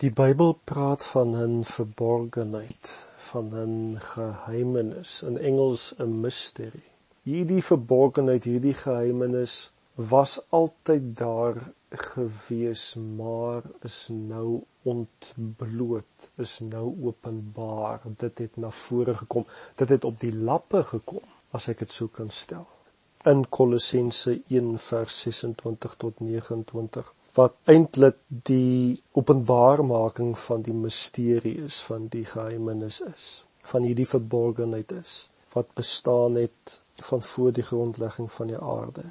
Die Bybel praat van 'n verborgenheid, van 'n geheimenis, in Engels 'n mystery. Hierdie verborgenheid, hierdie geheimenis was altyd daar gewees, maar is nou ontbloot, is nou openbaar. Dit het na vore gekom. Dit het op die lappe gekom, as ek dit sou kan stel. In Kolossense 1 vers 26 tot 29 wat eintlik die openbarmaking van die misterie is van die geheimenis is van hierdie verborgenheid is wat bestaan het van voor die grondlegging van die aarde.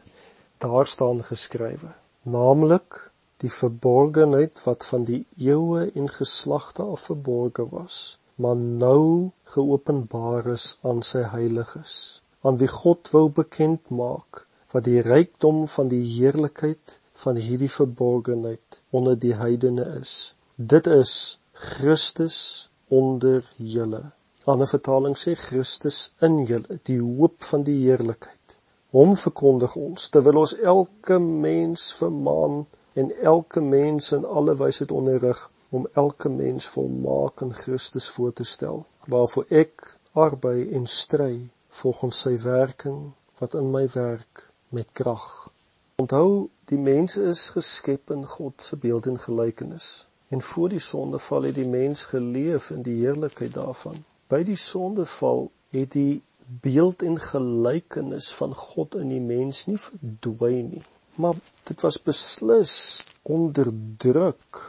Daar staan geskrywe naamlik die verborgenheid wat van die eeue en geslagte af verborge was maar nou geopenbaar is aan sy heiliges aan wie God wou bekend maak wat die rykdom van die heerlikheid van hierdie verborgenheid onder die heidene is. Dit is Christus onder julle. Ander vertaling sê Christus in julle, die hoop van die heerlikheid. Hom verkondig ons terwyl ons elke mens vermaan en elke mens in alle wysheid onderrig om elke mens volmaak in Christus voor te stel. Waarvoor ek arbei en stry volgens sy werking wat in my werk met krag Onthou, die mens is geskep in God se beeld en gelykenis. En voor die sondeval het die mens geleef in die heerlikheid daarvan. By die sondeval het die beeld en gelykenis van God in die mens nie verdwyn nie, maar dit was beslis onderdruk,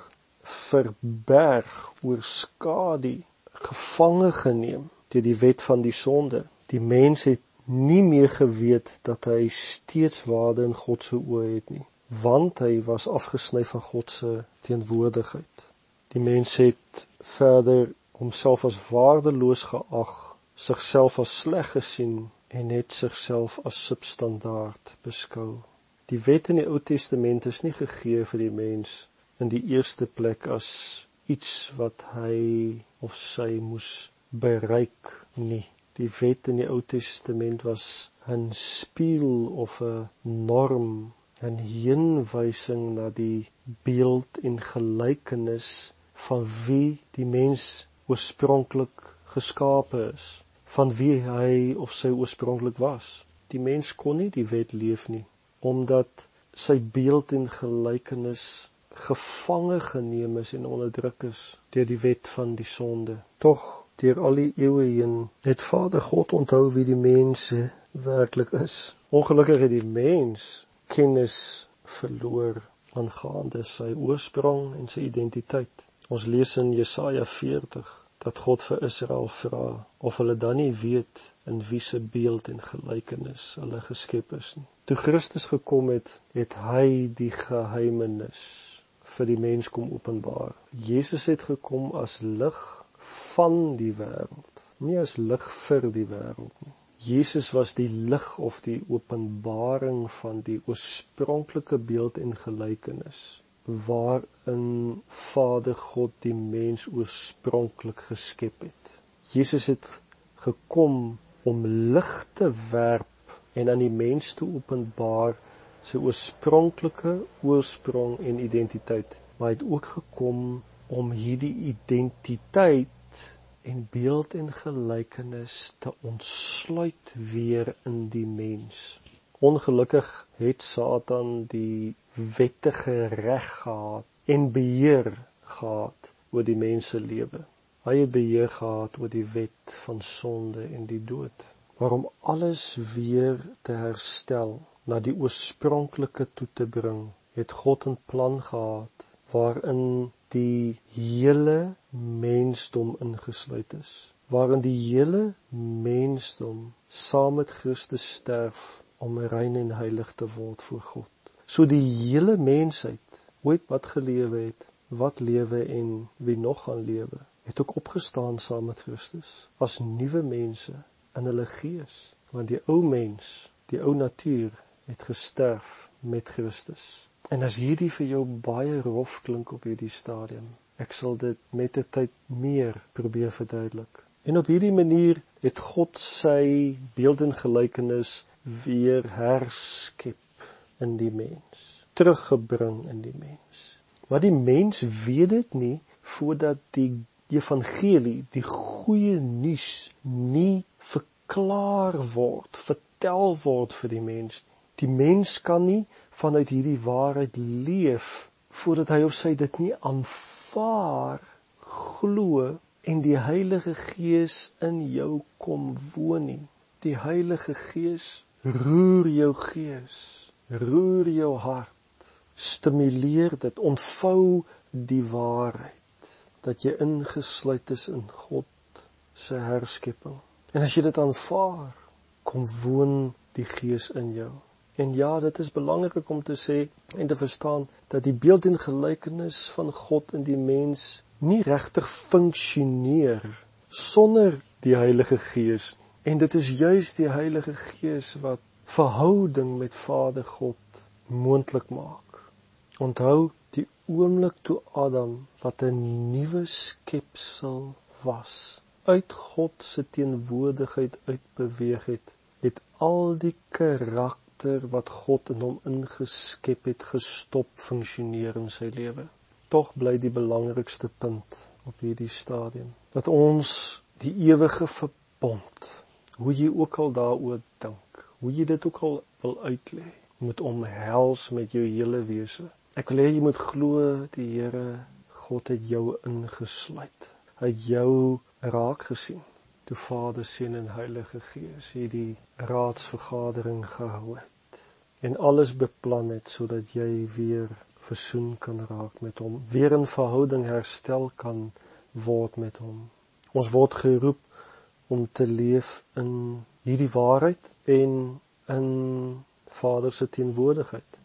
verberg, oorskadu, gevange geneem deur die wet van die sonde. Die mens het nie meer geweet dat hy steeds waarde in God se oë het nie, want hy was afgesny van God se teenwoordigheid. Die mens het verder homself as waardeloos geag, sigself as sleg gesien en net sigself as substandaard beskou. Die wet in die Ou Testament is nie gegee vir die mens in die eerste plek as iets wat hy of sy moes bereik nie. Die wet in die Ou Testament was 'n spieël of 'n norm, 'n heenwysing na die beeld en gelykenis van wie die mens oorspronklik geskape is, van wie hy of sy oorspronklik was. Die mens kon nie die wet leef nie omdat sy beeld en gelykenis gevange geneem is en onderdruk is deur die wet van die sonde. Tog deur al die eeue heen het Vader God onthou wie die mense werklik is. Ongelukkig het die mens kennis verloor aangaande sy oorsprong en sy identiteit. Ons lees in Jesaja 40 dat God vir Israel vra of hulle dan nie weet in wie se beeld en gelykenis hulle geskep is nie. Toe Christus gekom het, het hy die geheimenis vir die mens kom openbaar. Jesus het gekom as lig van die wêreld, nie as lig vir die wêreld nie. Jesus was die lig of die openbaring van die oorspronklike beeld en gelykenis waarin Vader God die mens oorspronklik geskep het. Jesus het gekom om lig te werp en aan die mens te openbaar sy oorspronklike oorsprong en identiteit, maar hy het ook gekom om hierdie identiteit en beeld en gelykenis te ontsluit weer in die mens. Ongelukkig het Satan die wettige reg gehad en beheer gehad oor die mens se lewe. Hy het beheer gehad oor die wet van sonde en die dood. Waarom alles weer te herstel, na die oorspronklike toe te bring, het God 'n plan gehad waarin die hele mensdom ingesluit is waarin die hele mensdom saam met Christus sterf om rein en heilig te word voor God. So die hele mensheid, ooit wat gelewe het, wat lewe en wie nog gaan lewe, het ook opgestaan saam met Christus as nuwe mense in hulle gees, want die ou mens, die ou natuur het gesterf met Christus. En as hierdie vir jou baie rof klink op hierdie stadium, ek sal dit met die tyd meer probeer verduidelik. En op hierdie manier het God sy beeld en gelykenis weer herskep in die mens, teruggebring in die mens. Maar die mens weet dit nie voordat die evangelie, die goeie nuus nie verklaar word, vertel word vir die mens. Die mens kan nie vanuit hierdie waarheid leef voordat hy of sy dit nie aanvaar, glo en die Heilige Gees in jou kom woon nie. Die Heilige Gees roer jou gees, roer jou hart, stimuleer dit, ontvou die waarheid dat jy ingesluit is in God se herskepping. En as jy dit aanvaar, kom woon die Gees in jou. En ja, dit is belangrik om te sê en te verstaan dat die beeld en gelykenis van God in die mens nie regtig funksioneer sonder die Heilige Gees en dit is juis die Heilige Gees wat verhouding met Vader God moontlik maak. Onthou die oomblik toe Adam wat 'n nuwe skepsel was uit God se teenwoordigheid uitbeweeg het, het al die karakter wat God in hom ingeskep het gestop funksioneer in sy lewe. Tog bly die belangrikste punt op hierdie stadium dat ons die ewige verbond, hoe jy ook al daaroor dink, hoe jy dit ook al wil uitlê, moet omhels met jou hele wese Ek wil hê jy moet glo die Here God het jou ingesluit. Hy het jou raak gesien. Toe Vader, Seun en Heilige Gees hierdie raadsvergadering gehou het en alles beplan het sodat jy weer versoen kan raak met hom, weer 'n verhouding herstel kan word met hom. Ons word geroep om te leef in hierdie waarheid en in Vader se teenwoordigheid